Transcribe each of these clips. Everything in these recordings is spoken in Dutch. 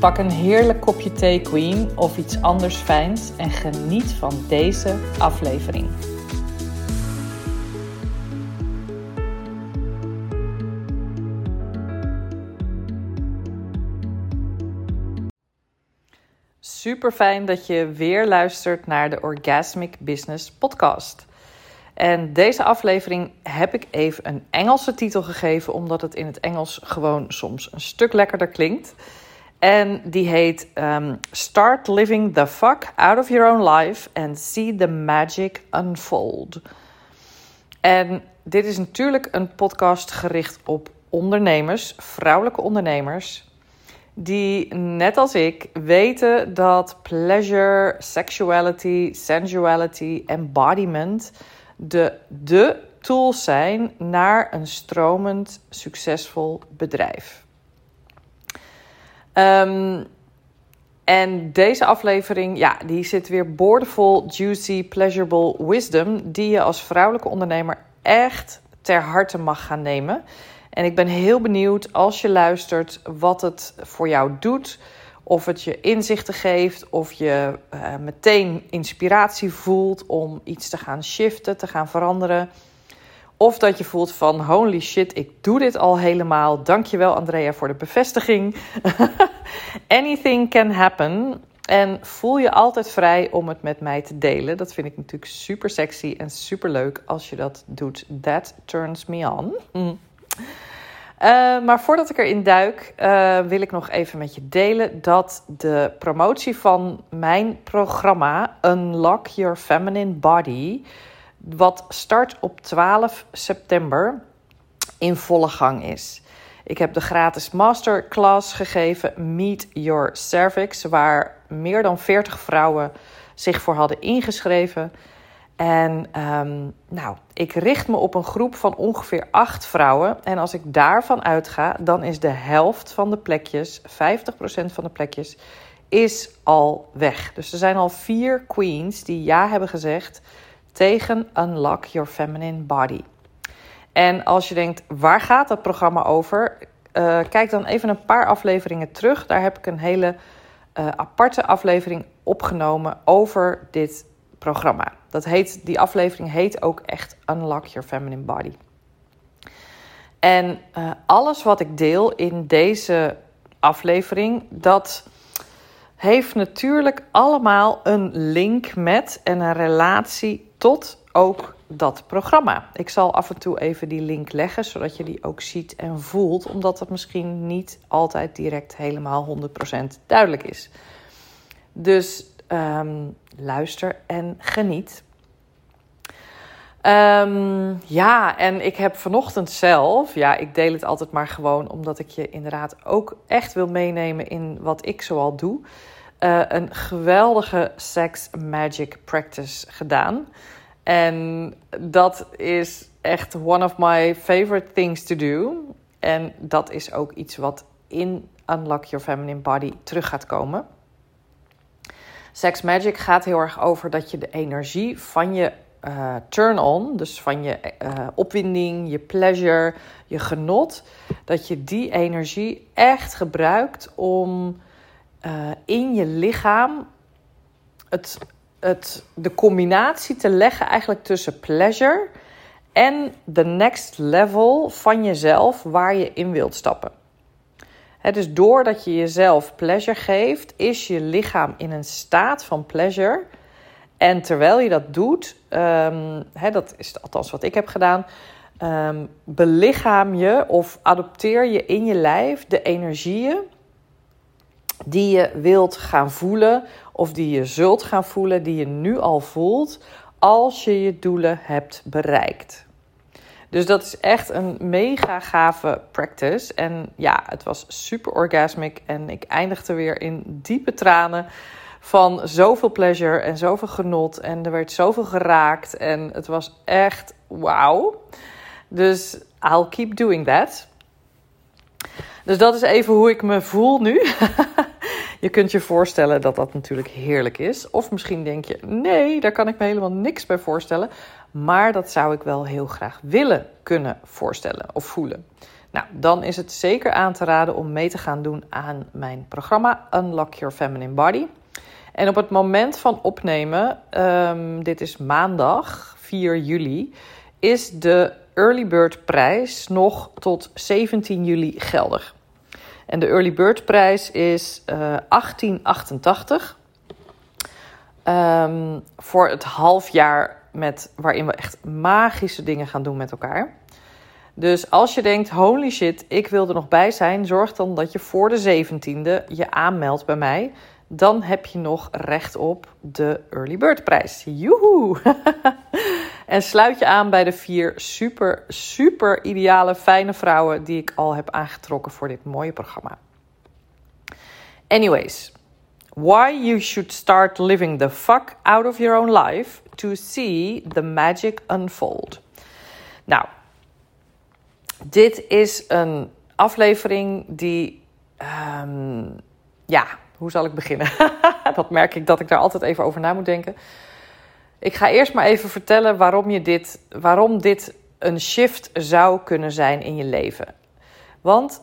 Pak een heerlijk kopje thee, Queen, of iets anders fijns en geniet van deze aflevering. Super fijn dat je weer luistert naar de Orgasmic Business Podcast. En deze aflevering heb ik even een Engelse titel gegeven, omdat het in het Engels gewoon soms een stuk lekkerder klinkt. En die heet um, Start Living the Fuck Out of Your Own Life and See the Magic Unfold. En dit is natuurlijk een podcast gericht op ondernemers, vrouwelijke ondernemers, die net als ik weten dat pleasure, sexuality, sensuality, embodiment de, de tools zijn naar een stromend, succesvol bedrijf. Um, en deze aflevering, ja, die zit weer boordevol juicy, pleasurable wisdom die je als vrouwelijke ondernemer echt ter harte mag gaan nemen. En ik ben heel benieuwd als je luistert wat het voor jou doet. Of het je inzichten geeft, of je uh, meteen inspiratie voelt om iets te gaan shiften, te gaan veranderen. Of dat je voelt van holy shit, ik doe dit al helemaal. Dankjewel Andrea voor de bevestiging. Anything can happen. En voel je altijd vrij om het met mij te delen. Dat vind ik natuurlijk super sexy en super leuk als je dat doet. That turns me on. Mm. Uh, maar voordat ik erin duik, uh, wil ik nog even met je delen dat de promotie van mijn programma Unlock Your Feminine Body, wat start op 12 september, in volle gang is. Ik heb de gratis masterclass gegeven, Meet Your Cervix, waar meer dan 40 vrouwen zich voor hadden ingeschreven. En um, nou, ik richt me op een groep van ongeveer acht vrouwen. En als ik daarvan uitga, dan is de helft van de plekjes, 50% van de plekjes, is al weg. Dus er zijn al vier queens die ja hebben gezegd tegen Unlock Your Feminine Body. En als je denkt, waar gaat dat programma over? Uh, kijk dan even een paar afleveringen terug. Daar heb ik een hele uh, aparte aflevering opgenomen over dit programma. Dat heet, die aflevering heet ook echt Unlock Your Feminine Body. En uh, alles wat ik deel in deze aflevering, dat heeft natuurlijk allemaal een link met en een relatie tot ook dat programma. Ik zal af en toe even die link leggen, zodat je die ook ziet en voelt, omdat het misschien niet altijd direct helemaal 100% duidelijk is. Dus um, luister en geniet. Um, ja, en ik heb vanochtend zelf, ja, ik deel het altijd maar gewoon omdat ik je inderdaad ook echt wil meenemen in wat ik zoal doe. Uh, een geweldige sex magic practice gedaan. En dat is echt one of my favorite things to do. En dat is ook iets wat in Unlock Your Feminine Body terug gaat komen. Sex Magic gaat heel erg over dat je de energie van je uh, turn-on, dus van je uh, opwinding, je pleasure, je genot, dat je die energie echt gebruikt om uh, in je lichaam het, het, de combinatie te leggen eigenlijk tussen pleasure en de next level van jezelf waar je in wilt stappen. Dus doordat je jezelf pleasure geeft, is je lichaam in een staat van pleasure. En terwijl je dat doet, he, dat is althans wat ik heb gedaan, Um, belichaam je of adopteer je in je lijf de energieën die je wilt gaan voelen of die je zult gaan voelen, die je nu al voelt als je je doelen hebt bereikt. Dus dat is echt een mega gave practice. En ja, het was super orgasmic. En ik eindigde weer in diepe tranen van zoveel pleasure en zoveel genot. En er werd zoveel geraakt. En het was echt wauw. Dus I'll keep doing that. Dus dat is even hoe ik me voel nu. je kunt je voorstellen dat dat natuurlijk heerlijk is. Of misschien denk je: nee, daar kan ik me helemaal niks bij voorstellen. Maar dat zou ik wel heel graag willen kunnen voorstellen of voelen. Nou, dan is het zeker aan te raden om mee te gaan doen aan mijn programma Unlock Your Feminine Body. En op het moment van opnemen, um, dit is maandag 4 juli, is de Early Bird prijs nog tot 17 juli geldig. En de Early Bird prijs is uh, 1888 um, voor het half jaar met, waarin we echt magische dingen gaan doen met elkaar. Dus als je denkt, holy shit, ik wil er nog bij zijn, zorg dan dat je voor de 17e je aanmeldt bij mij. Dan heb je nog recht op de Early Bird prijs. Joehoe! en sluit je aan bij de vier super, super ideale, fijne vrouwen die ik al heb aangetrokken voor dit mooie programma. Anyways, why you should start living the fuck out of your own life to see the magic unfold. Nou, dit is een aflevering die, um, ja, hoe zal ik beginnen? dat merk ik dat ik daar altijd even over na moet denken. Ik ga eerst maar even vertellen waarom, je dit, waarom dit een shift zou kunnen zijn in je leven. Want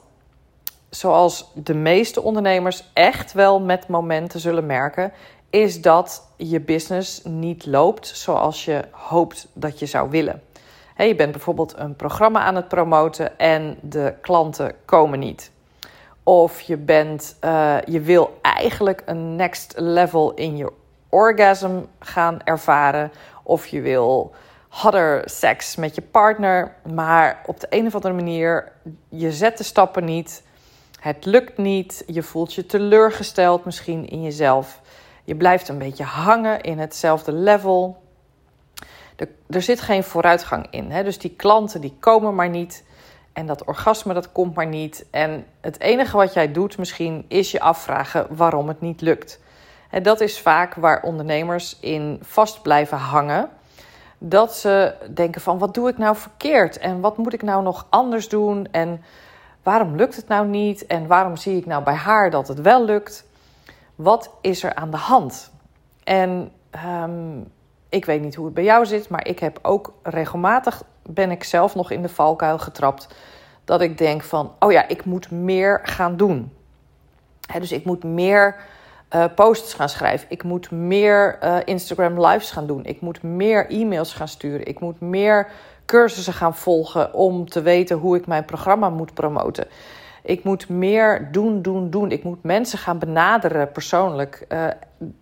zoals de meeste ondernemers echt wel met momenten zullen merken, is dat je business niet loopt zoals je hoopt dat je zou willen. je bent bijvoorbeeld een programma aan het promoten en de klanten komen niet. Of je, bent, uh, je wil eigenlijk een next level in je orgasm gaan ervaren. Of je wil harder seks met je partner. Maar op de een of andere manier, je zet de stappen niet. Het lukt niet. Je voelt je teleurgesteld misschien in jezelf. Je blijft een beetje hangen in hetzelfde level. Er, er zit geen vooruitgang in. Hè? Dus die klanten die komen maar niet. En dat orgasme dat komt maar niet. En het enige wat jij doet misschien is je afvragen waarom het niet lukt. En dat is vaak waar ondernemers in vast blijven hangen. Dat ze denken van wat doe ik nou verkeerd? En wat moet ik nou nog anders doen? En waarom lukt het nou niet? En waarom zie ik nou bij haar dat het wel lukt? Wat is er aan de hand? En ehm, ik weet niet hoe het bij jou zit, maar ik heb ook regelmatig ben ik zelf nog in de valkuil getrapt. Dat ik denk van, oh ja, ik moet meer gaan doen. dus ik moet meer uh, posts gaan schrijven. Ik moet meer uh, Instagram lives gaan doen. Ik moet meer e-mails gaan sturen. Ik moet meer cursussen gaan volgen om te weten hoe ik mijn programma moet promoten. Ik moet meer doen, doen, doen. Ik moet mensen gaan benaderen persoonlijk. Uh,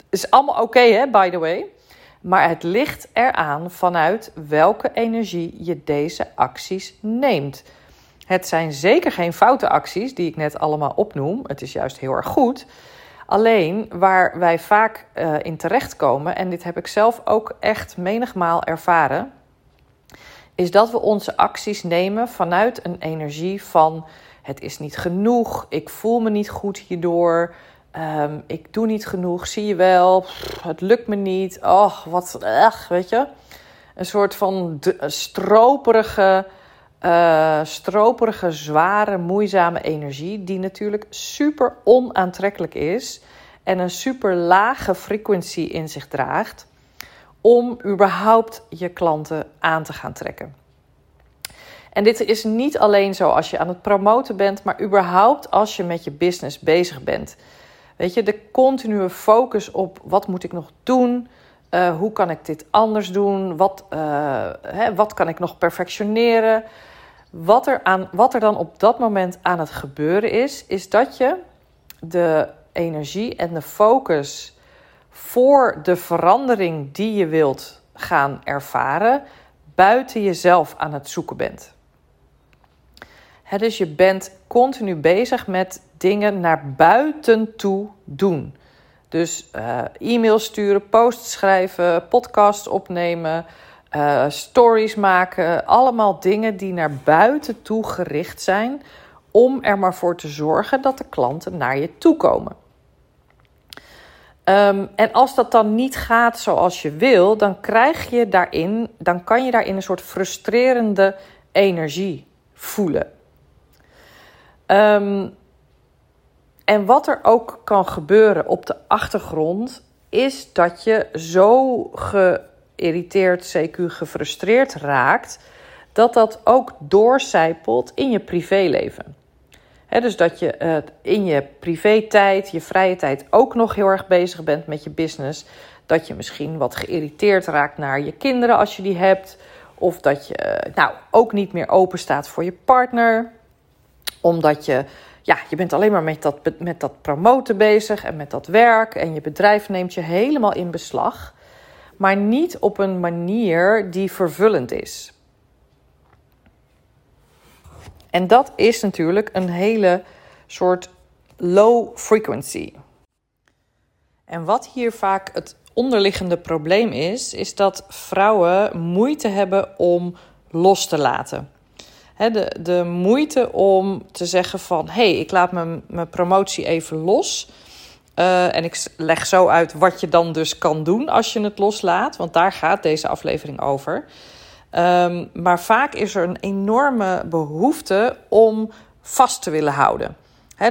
is allemaal oké, hè, by the way. Maar het ligt eraan vanuit welke energie je deze acties neemt. Het zijn zeker geen foute acties die ik net allemaal opnoem. Het is juist heel erg goed. Alleen waar wij vaak uh, in terechtkomen, en dit heb ik zelf ook echt menigmaal ervaren, is dat we onze acties nemen vanuit een energie van het is niet genoeg, ik voel me niet goed hierdoor, um, ik doe niet genoeg, zie je wel, het lukt me niet, oh wat, ach, weet je. Een soort van stroperige, uh, stroperige, zware, moeizame energie, die natuurlijk super onaantrekkelijk is en een super lage frequentie in zich draagt om überhaupt je klanten aan te gaan trekken. En dit is niet alleen zo als je aan het promoten bent, maar überhaupt als je met je business bezig bent. Weet je, de continue focus op wat moet ik nog doen? Uh, hoe kan ik dit anders doen? Wat, uh, hè, wat kan ik nog perfectioneren? Wat er, aan, wat er dan op dat moment aan het gebeuren is, is dat je de energie en de focus voor de verandering die je wilt gaan ervaren, buiten jezelf aan het zoeken bent. dus je bent continu bezig met dingen naar buiten toe doen. Dus uh, e-mails sturen, posts schrijven, podcasts opnemen, uh, stories maken. Allemaal dingen die naar buiten toe gericht zijn om er maar voor te zorgen dat de klanten naar je toe komen. Um, en als dat dan niet gaat zoals je wil, dan krijg je daarin, dan kan je daarin een soort frustrerende energie voelen. Um, en wat er ook kan gebeuren op de achtergrond, is dat je zo geïrriteerd, CQ gefrustreerd raakt, dat dat ook doorcijpelt in je privéleven. dus dat je uh, in je privé-tijd, je vrije tijd ook nog heel erg bezig bent met je business. Dat je misschien wat geïrriteerd raakt naar je kinderen als je die hebt. Of dat je uh, nou, ook niet meer open staat voor je partner. Omdat je ja, je bent alleen maar met dat, met dat promoten bezig en met dat werk. En je bedrijf neemt je helemaal in beslag. Maar niet op een manier die vervullend is. En dat is natuurlijk een hele soort low frequency. En wat hier vaak het onderliggende probleem is, is dat vrouwen moeite hebben om los te laten de, de moeite om te zeggen van... hé, hey, ik laat mijn, mijn promotie even los... Uh, en ik leg zo uit wat je dan dus kan doen als je het loslaat. Want daar gaat deze aflevering over. Um, maar vaak is er een enorme behoefte om vast te willen houden.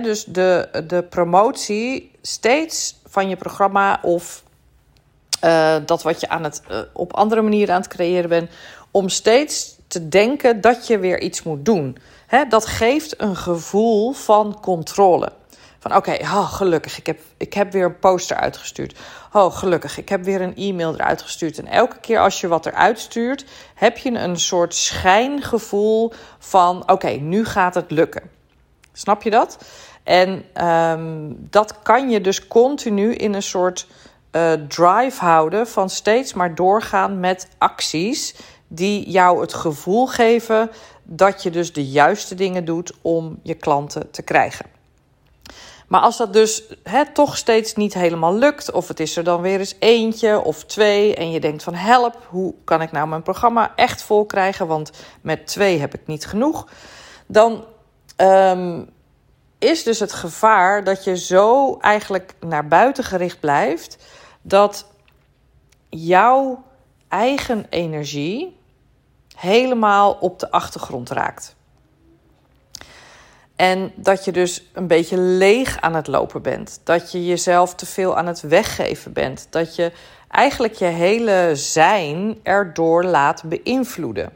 Dus de, de promotie steeds van je programma of uh, dat wat je aan het, uh, op andere manieren aan het creëren bent, om steeds te denken dat je weer iets moet doen. dat geeft een gevoel van controle. Van oké, oh, gelukkig, ik heb, ik heb weer een poster uitgestuurd. Oh, gelukkig, ik heb weer een e-mail eruit gestuurd. En elke keer als je wat eruit stuurt, heb je een soort schijngevoel van oké, nu gaat het lukken. Snap je dat? En um, dat kan je dus continu in een soort uh, drive houden van steeds maar doorgaan met acties die jou het gevoel geven dat je dus de juiste dingen doet om je klanten te krijgen. Maar als dat dus toch steeds niet helemaal lukt, of het is er dan weer eens eentje of twee, en je denkt van help, hoe kan ik nou mijn programma echt vol krijgen? Want met twee heb ik niet genoeg. Dan um, is dus het gevaar dat je zo eigenlijk naar buiten gericht blijft, dat jouw eigen energie helemaal op de achtergrond raakt. En dat je dus een beetje leeg aan het lopen bent. Dat je jezelf te veel aan het weggeven bent. Dat je eigenlijk je hele zijn erdoor laat beïnvloeden.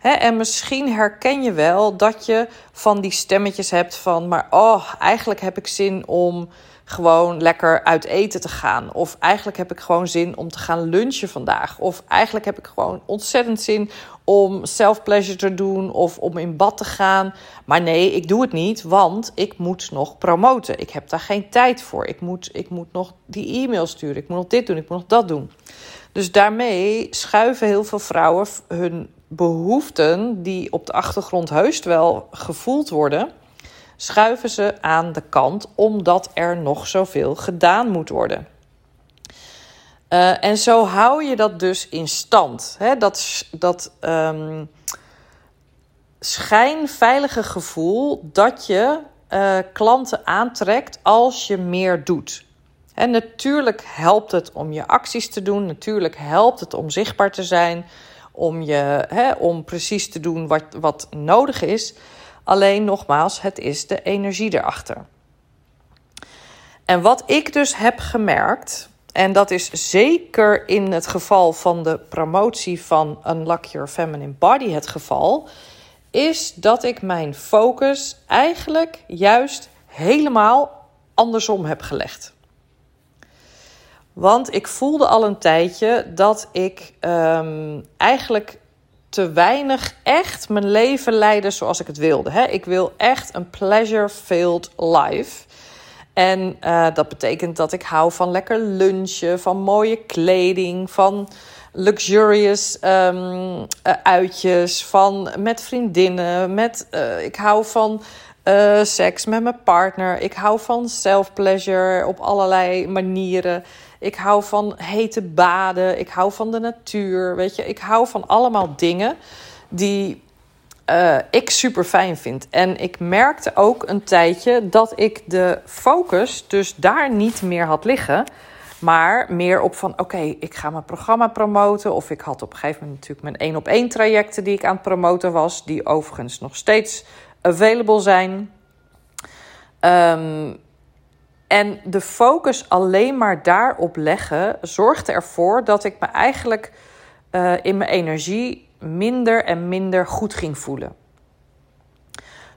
en misschien herken je wel dat je van die stemmetjes hebt van, maar oh, eigenlijk heb ik zin om gewoon lekker uit eten te gaan. Of eigenlijk heb ik gewoon zin om te gaan lunchen vandaag. Of eigenlijk heb ik gewoon ontzettend zin om self-pleasure te doen of om in bad te gaan. Maar nee, ik doe het niet, want ik moet nog promoten. Ik heb daar geen tijd voor. Ik moet, ik moet nog die e-mail sturen. Ik moet nog dit doen, ik moet nog dat doen. Dus daarmee schuiven heel veel vrouwen hun behoeften, die op de achtergrond heus wel gevoeld worden schuiven ze aan de kant omdat er nog zoveel gedaan moet worden. Uh, en zo hou je dat dus in stand. Hè? Dat, dat um, schijnveilige gevoel dat je uh, klanten aantrekt als je meer doet. En natuurlijk helpt het om je acties te doen. Natuurlijk helpt het om zichtbaar te zijn. Om, je, hè, om precies te doen wat, wat nodig is. Alleen nogmaals, het is de energie erachter. En wat ik dus heb gemerkt, en dat is zeker in het geval van de promotie van Unlock Your Feminine Body het geval, is dat ik mijn focus eigenlijk juist helemaal andersom heb gelegd. Want ik voelde al een tijdje dat ik um, eigenlijk te weinig echt mijn leven leiden zoals ik het wilde. Hè? Ik wil echt een pleasure-filled life. En uh, dat betekent dat ik hou van lekker lunchen, van mooie kleding, van luxurious um, uitjes, van met vriendinnen, met, uh, ik hou van uh, seks met mijn partner, ik hou van self-pleasure op allerlei manieren. Ik hou van hete baden, ik hou van de natuur, weet je. Ik hou van allemaal dingen die uh, ik super fijn vind. En ik merkte ook een tijdje dat ik de focus dus daar niet meer had liggen. Maar meer op van oké, ik ga mijn programma promoten. Of ik had op een gegeven moment natuurlijk mijn één op één trajecten die ik aan het promoten was. Die overigens nog steeds available zijn. Um, en de focus alleen maar daarop leggen zorgde ervoor dat ik me eigenlijk uh, in mijn energie minder en minder goed ging voelen.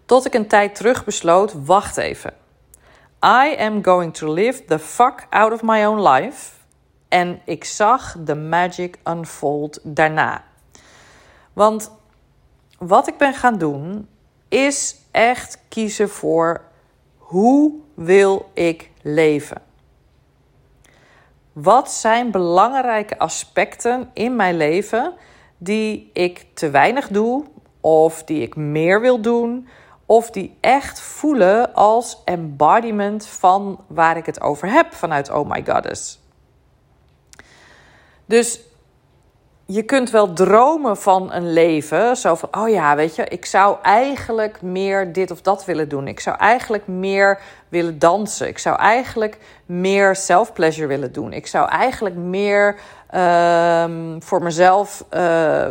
Tot ik een tijd terug besloot: wacht even. I am going to live the fuck out of my own life. En ik zag de magic unfold daarna. Want wat ik ben gaan doen, is echt kiezen voor hoe wil ik leven? Wat zijn belangrijke aspecten in mijn leven die ik te weinig doe, of die ik meer wil doen, of die echt voelen als embodiment van waar ik het over heb vanuit Oh My Goddess. Dus je kunt wel dromen van een leven. Zo van, oh ja, weet je, ik zou eigenlijk meer dit of dat willen doen. Ik zou eigenlijk meer willen dansen. Ik zou eigenlijk meer self-pleasure willen doen. Ik zou eigenlijk meer um, voor mezelf uh,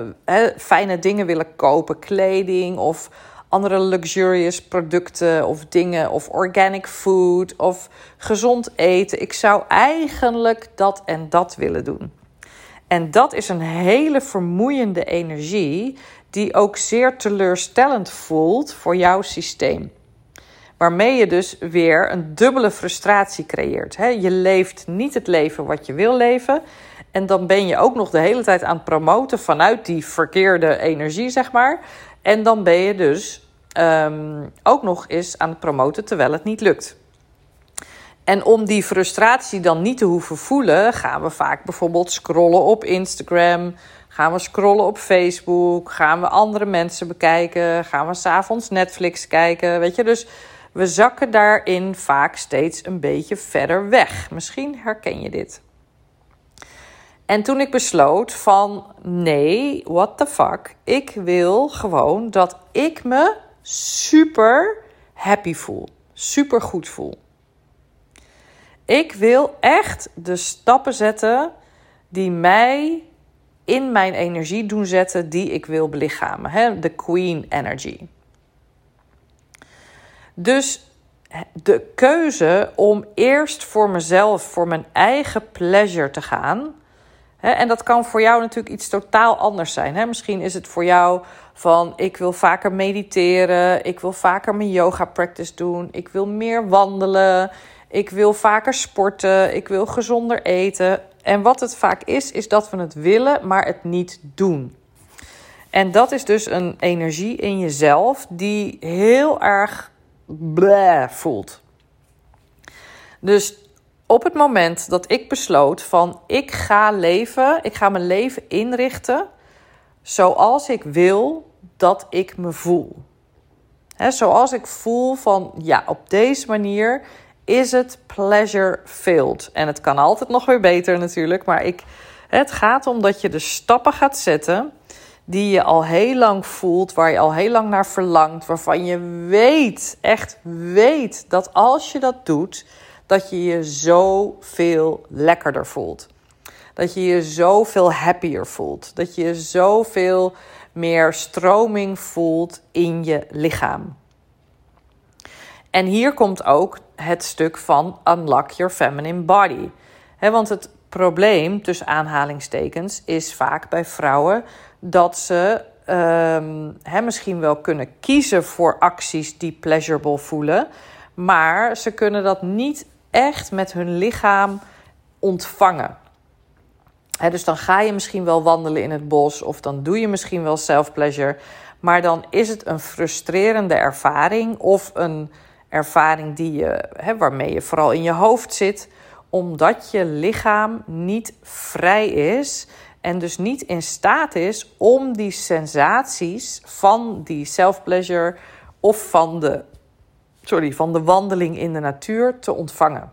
fijne dingen willen kopen. Kleding of andere luxurious producten of dingen. Of organic food of gezond eten. Ik zou eigenlijk dat en dat willen doen. En dat is een hele vermoeiende energie, die ook zeer teleurstellend voelt voor jouw systeem. Waarmee je dus weer een dubbele frustratie creëert. Je leeft niet het leven wat je wil leven. En dan ben je ook nog de hele tijd aan het promoten vanuit die verkeerde energie, zeg maar. En dan ben je dus um, ook nog eens aan het promoten terwijl het niet lukt. En om die frustratie dan niet te hoeven voelen, gaan we vaak bijvoorbeeld scrollen op Instagram. Gaan we scrollen op Facebook? Gaan we andere mensen bekijken? Gaan we s'avonds Netflix kijken? Weet je, dus we zakken daarin vaak steeds een beetje verder weg. Misschien herken je dit. En toen ik besloot van nee, what the fuck. Ik wil gewoon dat ik me super happy voel. Super goed voel. Ik wil echt de stappen zetten die mij in mijn energie doen zetten die ik wil belichamen. Hè? De Queen Energy. Dus de keuze om eerst voor mezelf, voor mijn eigen pleasure te gaan. Hè? En dat kan voor jou natuurlijk iets totaal anders zijn. Hè? Misschien is het voor jou van ik wil vaker mediteren, ik wil vaker mijn yoga practice doen, ik wil meer wandelen. Ik wil vaker sporten. Ik wil gezonder eten. En wat het vaak is, is dat we het willen, maar het niet doen. En dat is dus een energie in jezelf die heel erg bleh voelt. Dus op het moment dat ik besloot van ik ga leven, ik ga mijn leven inrichten zoals ik wil dat ik me voel. He, zoals ik voel van ja, op deze manier is het pleasure filled? En het kan altijd nog weer beter natuurlijk, maar ik, het gaat om dat je de stappen gaat zetten die je al heel lang voelt, waar je al heel lang naar verlangt, waarvan je weet, echt weet dat als je dat doet, dat je je zoveel lekkerder voelt. Dat je je zoveel happier voelt. Dat je je zoveel meer stroming voelt in je lichaam. En hier komt ook het stuk van Unlock Your Feminine Body. want het probleem, tussen aanhalingstekens, is vaak bij vrouwen dat ze um, misschien wel kunnen kiezen voor acties die pleasurable voelen, maar ze kunnen dat niet echt met hun lichaam ontvangen. dus dan ga je misschien wel wandelen in het bos of dan doe je misschien wel self-pleasure, maar dan is het een frustrerende ervaring of een ervaring die je, waarmee je vooral in je hoofd zit, omdat je lichaam niet vrij is En dus niet in staat is om die sensaties van die self-pleasure of van de, sorry, van de wandeling in de natuur te ontvangen.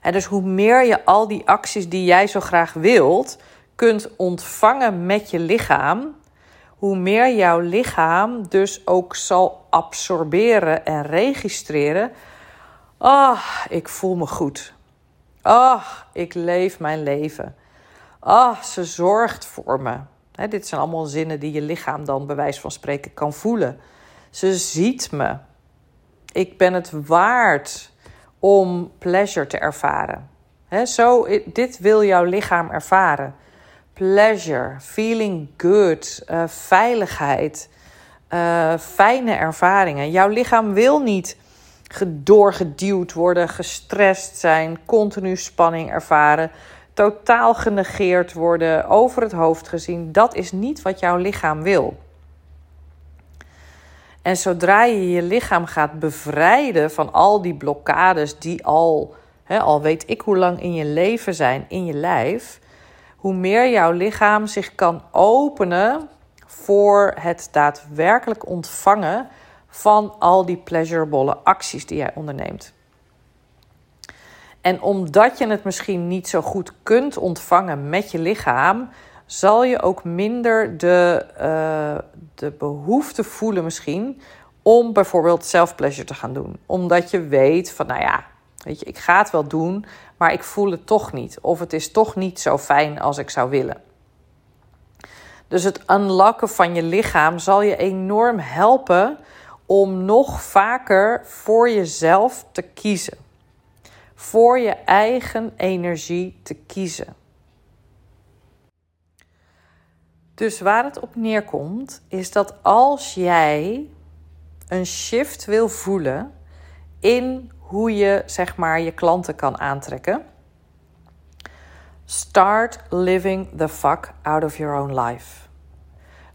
En dus hoe meer je al die acties die jij zo graag wilt kunt ontvangen met je lichaam, hoe meer jouw lichaam dus ook zal absorberen en registreren. Ah, ik voel me goed. Ah, ik leef mijn leven. Ah, ze zorgt voor me. dit zijn allemaal zinnen die je lichaam dan bij wijze van spreken kan voelen. Ze ziet me. Ik ben het waard om pleasure te ervaren. zo, dit wil jouw lichaam ervaren. Pleasure, feeling good, uh, veiligheid, uh, fijne ervaringen. Jouw lichaam wil niet doorgeduwd worden, gestrest zijn, continu spanning ervaren, totaal genegeerd worden, over het hoofd gezien. Dat is niet wat jouw lichaam wil. En zodra je je lichaam gaat bevrijden van al die blokkades die al, al weet ik hoe lang in je leven zijn, in je lijf, hoe meer jouw lichaam zich kan openen voor het daadwerkelijk ontvangen van al die pleasurable acties die jij onderneemt. En omdat je het misschien niet zo goed kunt ontvangen met je lichaam, zal je ook minder de, uh, de behoefte voelen misschien om bijvoorbeeld self-pleasure te gaan doen. Omdat je weet van, nou ja, weet je, ik ga het wel doen, maar ik voel het toch niet. Of het is toch niet zo fijn als ik zou willen. Dus het unlocken van je lichaam zal je enorm helpen om nog vaker voor jezelf te kiezen. Voor je eigen energie te kiezen. Dus waar het op neerkomt, is dat als jij een shift wil voelen in hoe je zeg maar je klanten kan aantrekken, start living the fuck out of your own life.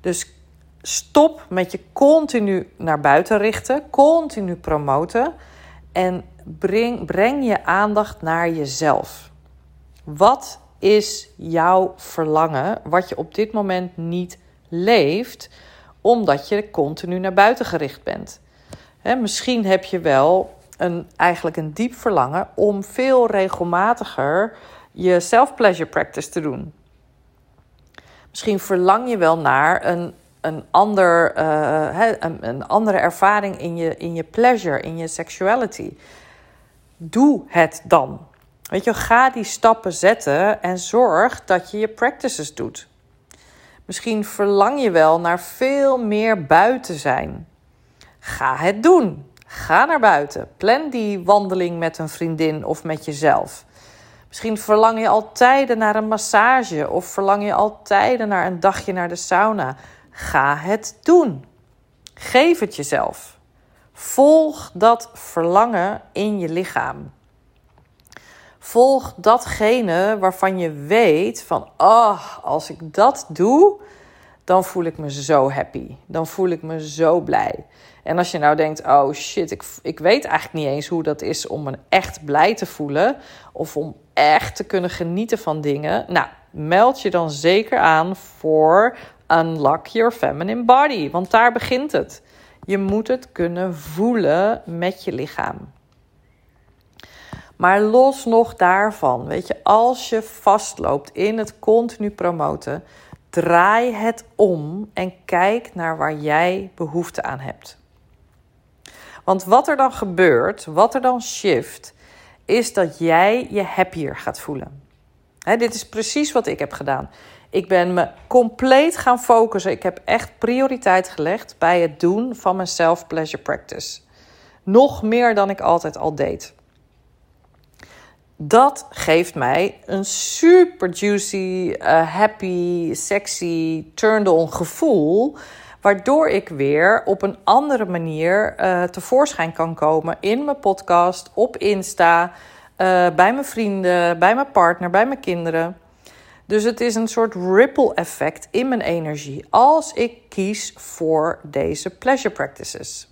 Dus stop met je continu naar buiten richten, continu promoten en breng, breng je aandacht naar jezelf. Wat is jouw verlangen wat je op dit moment niet leeft, omdat je continu naar buiten gericht bent? misschien heb je wel een, eigenlijk een diep verlangen om veel regelmatiger je self-pleasure practice te doen. Misschien verlang je wel naar een, een, ander, een, een, andere ervaring in je, in je pleasure, in je sexuality. Doe het dan. Weet je, ga die stappen zetten en zorg dat je je practices doet. Misschien verlang je wel naar veel meer buiten zijn. Ga het doen. Ga naar buiten. Plan die wandeling met een vriendin of met jezelf. Misschien verlang je altijd naar een massage of verlang je altijd naar een dagje naar de sauna. Ga het doen. Geef het jezelf. Volg dat verlangen in je lichaam. Volg datgene waarvan je weet van, oh, als ik dat doe, dan voel ik me zo happy. Dan voel ik me zo blij. En als je nou denkt, oh shit, ik, ik weet eigenlijk niet eens hoe dat is om me echt blij te voelen. Of om echt te kunnen genieten van dingen. Nou, meld je dan zeker aan voor Unlock Your Feminine Body. Want daar begint het. Je moet het kunnen voelen met je lichaam. Maar los nog daarvan, weet je, als je vastloopt in het continu promoten, draai het om en kijk naar waar jij behoefte aan hebt. Want wat er dan gebeurt, wat er dan shift, is dat jij je happier gaat voelen. dit is precies wat ik heb gedaan. Ik ben me compleet gaan focussen. Ik heb echt prioriteit gelegd bij het doen van mijn self-pleasure practice. Nog meer dan ik altijd al deed. Dat geeft mij een super juicy, uh, happy, sexy, turned-on gevoel. Waardoor ik weer op een andere manier uh, tevoorschijn kan komen in mijn podcast, op Insta, uh, bij mijn vrienden, bij mijn partner, bij mijn kinderen. Dus het is een soort ripple effect in mijn energie als ik kies voor deze pleasure practices.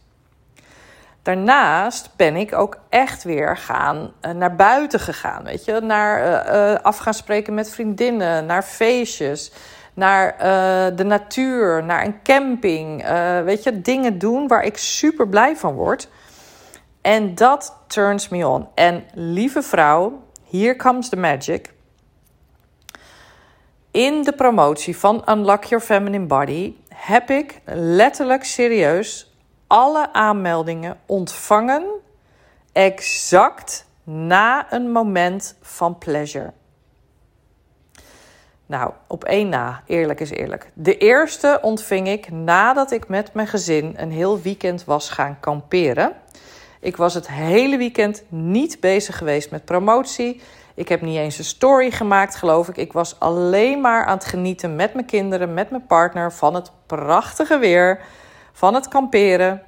Daarnaast ben ik ook echt weer gaan uh, naar buiten gegaan. Weet je, naar uh, af gaan spreken met vriendinnen, naar feestjes, naar de natuur, naar een camping. weet je, dingen doen waar ik super blij van word. En dat turns me on. En lieve vrouw, here comes the magic. In de promotie van Unlock Your Feminine Body heb ik letterlijk serieus alle aanmeldingen ontvangen exact na een moment van pleasure. Nou, op één na, eerlijk is eerlijk. De eerste ontving ik nadat ik met mijn gezin een heel weekend was gaan kamperen. Ik was het hele weekend niet bezig geweest met promotie. Ik heb niet eens een story gemaakt, geloof ik. Ik was alleen maar aan het genieten met mijn kinderen, met mijn partner van het prachtige weer, van het kamperen.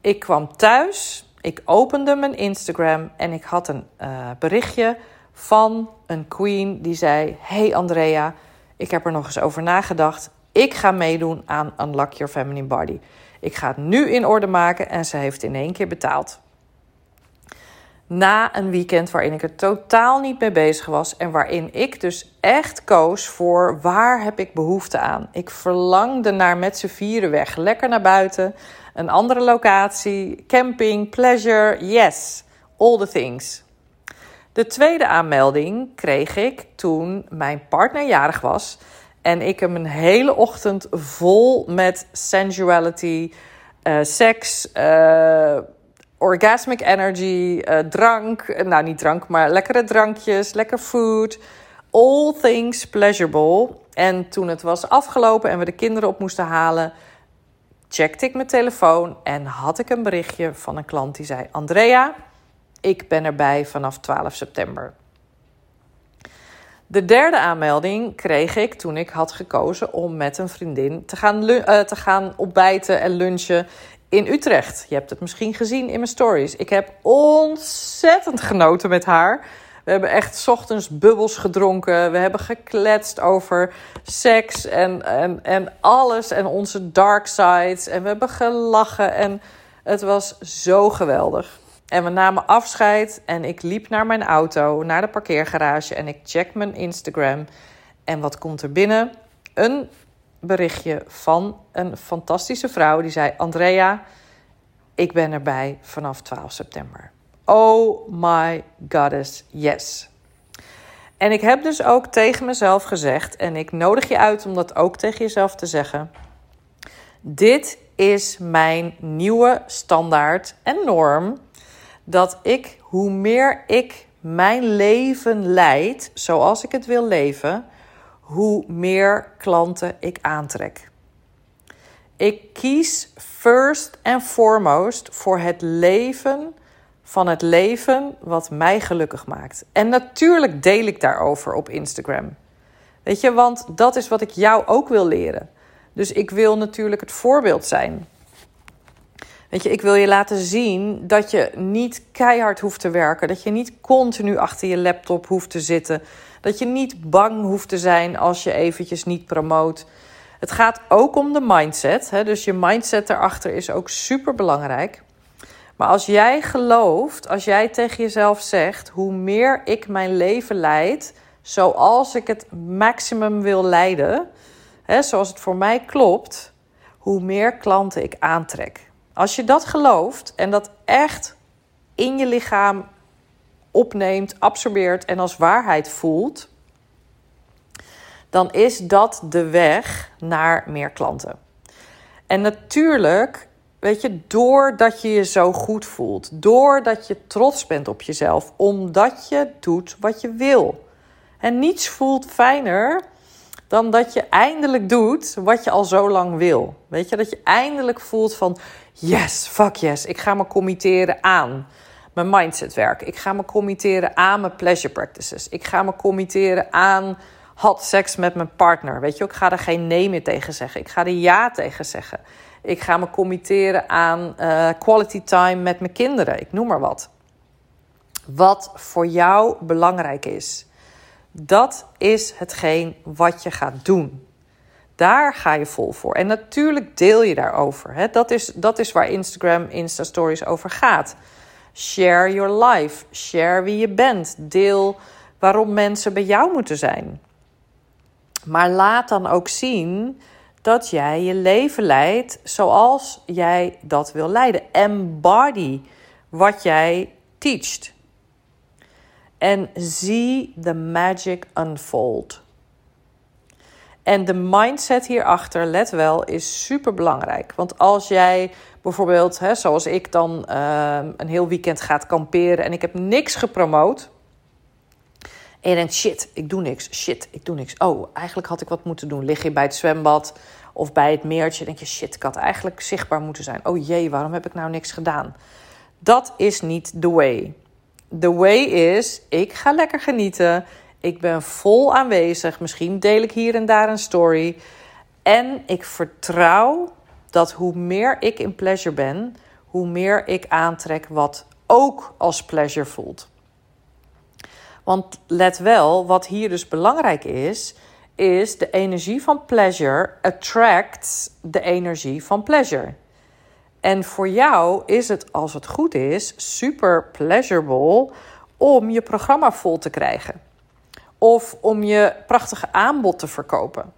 Ik kwam thuis, ik opende mijn Instagram en ik had een uh, berichtje van een queen die zei: Hey Andrea, ik heb er nog eens over nagedacht. Ik ga meedoen aan Unlock Your Feminine Body. Ik ga het nu in orde maken en ze heeft in één keer betaald. Na een weekend waarin ik er totaal niet mee bezig was en waarin ik dus echt koos voor waar heb ik behoefte aan. Ik verlangde naar met z'n vieren weg, lekker naar buiten, een andere locatie, camping, pleasure, yes, all the things. De tweede aanmelding kreeg ik toen mijn partner jarig was en ik hem een hele ochtend vol met sensuality, uh, seks, uh, orgasmic energy, uh, drank, nou niet drank, maar lekkere drankjes, lekker food, all things pleasurable. En toen het was afgelopen en we de kinderen op moesten halen, checkte ik mijn telefoon en had ik een berichtje van een klant die zei: Andrea, ik ben erbij vanaf 12 september. De derde aanmelding kreeg ik toen ik had gekozen om met een vriendin te gaan, uh, te gaan ontbijten en lunchen in Utrecht. Je hebt het misschien gezien in mijn stories. Ik heb ontzettend genoten met haar. We hebben echt ochtends bubbels gedronken. We hebben gekletst over seks en, en, en alles en onze dark sides. En we hebben gelachen en het was zo geweldig. En we namen afscheid en ik liep naar mijn auto, naar de parkeergarage en ik check mijn Instagram. En wat komt er binnen? Een berichtje van een fantastische vrouw die zei: Andrea, ik ben erbij vanaf 12 september. Oh my goddess, yes. En ik heb dus ook tegen mezelf gezegd, en ik nodig je uit om dat ook tegen jezelf te zeggen: Dit is mijn nieuwe standaard en norm. Dat ik, hoe meer ik mijn leven leid zoals ik het wil leven, hoe meer klanten ik aantrek. Ik kies first and foremost voor het leven van het leven wat mij gelukkig maakt. En natuurlijk deel ik daarover op Instagram. Weet je, want dat is wat ik jou ook wil leren. Dus ik wil natuurlijk het voorbeeld zijn. Weet je, ik wil je laten zien dat je niet keihard hoeft te werken. Dat je niet continu achter je laptop hoeft te zitten. Dat je niet bang hoeft te zijn als je eventjes niet promoot. Het gaat ook om de mindset. Hè? Dus je mindset erachter is ook super belangrijk. Maar als jij gelooft, als jij tegen jezelf zegt: hoe meer ik mijn leven leid, zoals ik het maximum wil leiden, hè, zoals het voor mij klopt, hoe meer klanten ik aantrek. Als je dat gelooft en dat echt in je lichaam opneemt, absorbeert en als waarheid voelt, dan is dat de weg naar meer klanten. En natuurlijk, weet je, doordat je je zo goed voelt, doordat je trots bent op jezelf, omdat je doet wat je wil. En niets voelt fijner dan dat je eindelijk doet wat je al zo lang wil. Weet je, dat je eindelijk voelt van yes, fuck yes, ik ga me committeren aan mijn mindsetwerk. Ik ga me committeren aan mijn pleasure practices. Ik ga me committeren aan had seks met mijn partner. Weet je, ik ga er geen nee meer tegen zeggen. Ik ga er ja tegen zeggen. Ik ga me committeren aan uh, quality time met mijn kinderen. Ik noem maar wat. Wat voor jou belangrijk is. Dat is hetgeen wat je gaat doen. Daar ga je vol voor. En natuurlijk deel je daarover. Hè? Dat, is, dat is waar Instagram, Insta Stories over gaat. Share your life. Share wie je bent. Deel waarom mensen bij jou moeten zijn. Maar laat dan ook zien dat jij je leven leidt zoals jij dat wil leiden. Embody wat jij teacht. En zie de magic unfold. En de mindset hierachter, let wel, is super belangrijk. Want als jij bijvoorbeeld, hè, zoals ik dan uh, een heel weekend gaat kamperen en ik heb niks gepromoot. En je denkt, shit, ik doe niks. Shit, ik doe niks. Oh, eigenlijk had ik wat moeten doen. Lig je bij het zwembad of bij het meertje. denk je, shit, ik had eigenlijk zichtbaar moeten zijn. Oh jee, waarom heb ik nou niks gedaan? Dat is niet the way. The way is, ik ga lekker genieten. Ik ben vol aanwezig. Misschien deel ik hier en daar een story. En ik vertrouw dat hoe meer ik in pleasure ben, hoe meer ik aantrek wat ook als pleasure voelt. Want let wel, wat hier dus belangrijk is, is de energie van pleasure attracts de energie van pleasure. En voor jou is het, als het goed is, super pleasurable om je programma vol te krijgen. Of om je prachtige aanbod te verkopen.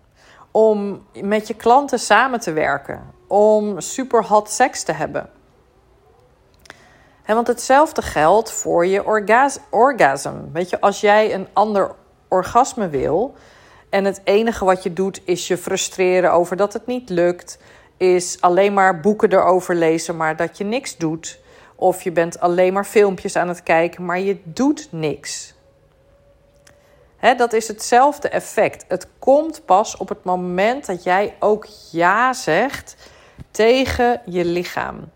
Om met je klanten samen te werken. Om super hot seks te hebben. want hetzelfde geldt voor je orgas orgasm. Weet je, als jij een ander orgasme wil en het enige wat je doet is je frustreren over dat het niet lukt, is alleen maar boeken erover lezen, maar dat je niks doet. Of je bent alleen maar filmpjes aan het kijken, maar je doet niks. dat is hetzelfde effect. Het komt pas op het moment dat jij ook ja zegt tegen je lichaam.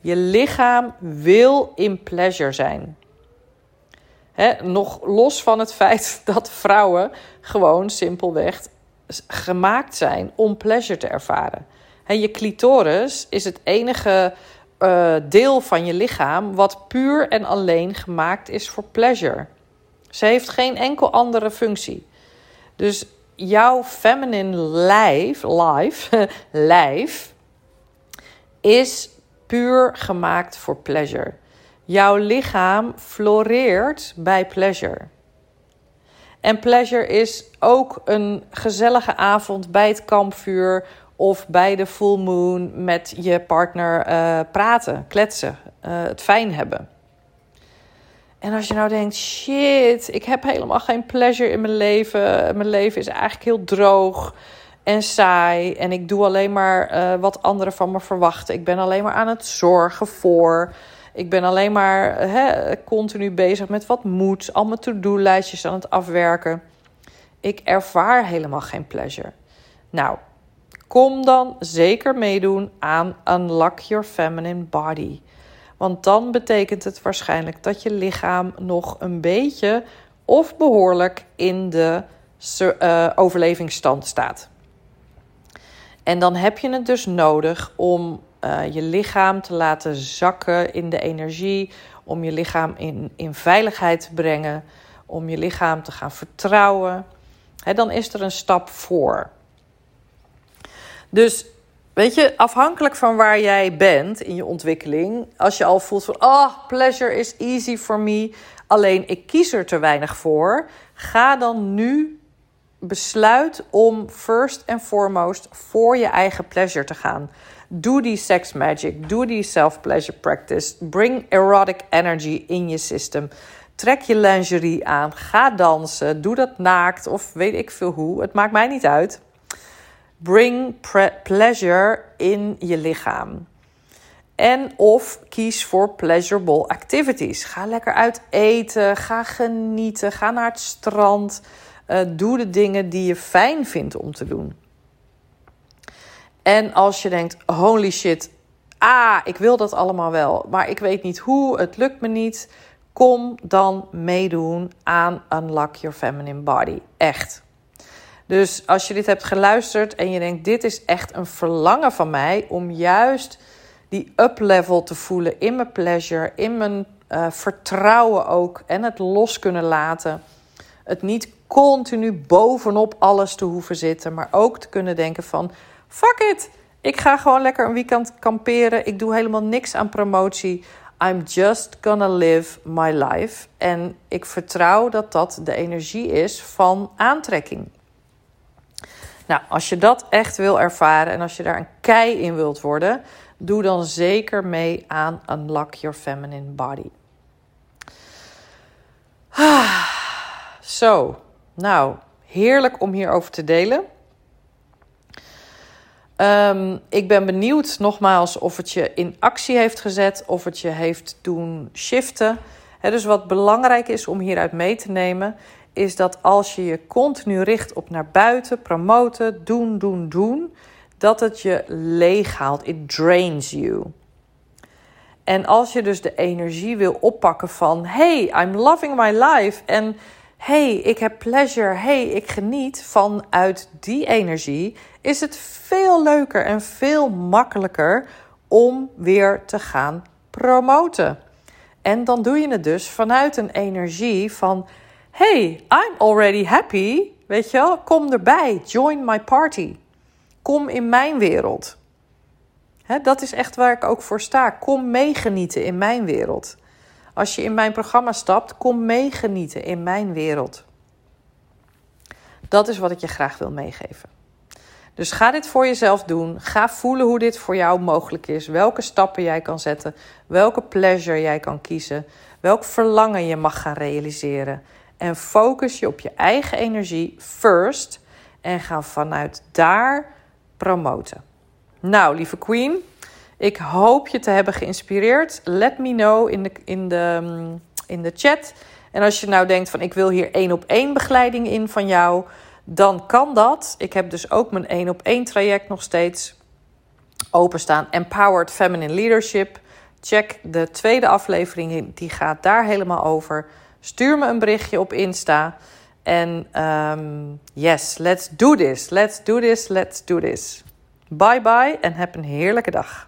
Je lichaam wil in pleasure zijn. nog los van het feit dat vrouwen gewoon simpelweg gemaakt zijn om pleasure te ervaren. je clitoris is het enige uh, deel van je lichaam wat puur en alleen gemaakt is voor pleasure. Ze heeft geen enkel andere functie. Dus jouw feminine lijf, life, lijf is puur gemaakt voor pleasure. Jouw lichaam floreert bij pleasure. En pleasure is ook een gezellige avond bij het kampvuur of bij de full moon met je partner uh, praten, kletsen, uh, het fijn hebben. En als je nou denkt, shit, ik heb helemaal geen pleasure in mijn leven. Mijn leven is eigenlijk heel droog en saai. En ik doe alleen maar uh, wat anderen van me verwachten. Ik ben alleen maar aan het zorgen voor. Ik ben alleen maar continu bezig met wat moet. Al mijn to-do-lijstjes aan het afwerken. Ik ervaar helemaal geen pleasure. Nou, kom dan zeker meedoen aan Unlock Your Feminine Body. Want dan betekent het waarschijnlijk dat je lichaam nog een beetje of behoorlijk in de uh, overlevingsstand staat. En dan heb je het dus nodig om uh, je lichaam te laten zakken in de energie, om je lichaam in, in veiligheid te brengen, om je lichaam te gaan vertrouwen. dan is er een stap voor. Dus weet je, afhankelijk van waar jij bent in je ontwikkeling, als je al voelt van, oh, pleasure is easy for me, alleen ik kies er te weinig voor, ga dan nu besluit om first and foremost voor je eigen pleasure te gaan. Doe die sex magic. Doe die self-pleasure practice. Bring erotic energy in je system. Trek je lingerie aan. Ga dansen. Doe dat naakt of weet ik veel hoe. Het maakt mij niet uit. Bring pleasure in je lichaam. En of kies voor pleasurable activities. Ga lekker uit eten. Ga genieten. Ga naar het strand. Uh, doe de dingen die je fijn vindt om te doen. En als je denkt, holy shit, ah, ik wil dat allemaal wel, maar ik weet niet hoe, het lukt me niet. Kom dan meedoen aan Unlock Your Feminine Body. Echt. Dus als je dit hebt geluisterd en je denkt, dit is echt een verlangen van mij om juist die up level te voelen in mijn pleasure, in mijn uh, vertrouwen ook en het los kunnen laten Het niet continu bovenop alles te hoeven zitten, maar ook te kunnen denken van fuck it. Ik ga gewoon lekker een weekend kamperen. Ik doe helemaal niks aan promotie. I'm just gonna live my life. En ik vertrouw dat dat de energie is van aantrekking. Nou, als je dat echt wil ervaren en als je daar een kei in wilt worden, doe dan zeker mee aan Unlock Your Feminine Body. Ah, zo, nou, heerlijk om hierover te delen. Um, ik ben benieuwd nogmaals of het je in actie heeft gezet, of het je heeft doen shiften. dus wat belangrijk is om hieruit mee te nemen, is dat als je je continu richt op naar buiten, promoten, doen, doen, doen, dat het je leeg haalt. It drains you. En als je dus de energie wil oppakken van: hey, I'm loving my life. En hey, ik heb pleasure. Hey, ik geniet vanuit die energie. Is het veel leuker en veel makkelijker om weer te gaan promoten. En dan doe je het dus vanuit een energie van: hey, I'm already happy. Weet je wel, kom erbij. Join my party. Kom in mijn wereld. dat is echt waar ik ook voor sta. Kom meegenieten in mijn wereld. Als je in mijn programma stapt, kom meegenieten in mijn wereld. Dat is wat ik je graag wil meegeven. Dus ga dit voor jezelf doen. Ga voelen hoe dit voor jou mogelijk is. Welke stappen jij kan zetten. Welke pleasure jij kan kiezen. Welk verlangen je mag gaan realiseren. En focus je op je eigen energie first. En ga vanuit daar promoten. Nou, lieve Queen, ik hoop je te hebben geïnspireerd. Let me know in de, in de, mm, in de chat. En als je nou denkt van ik wil hier één op één begeleiding in van jou, dan kan dat. Ik heb dus ook mijn één op één traject nog steeds openstaan. Empowered Feminine Leadership. Check de tweede aflevering, die gaat daar helemaal over. Stuur me een berichtje op Insta. En um, yes, let's do this. Let's do this. Let's do this. Bye bye en heb een heerlijke dag.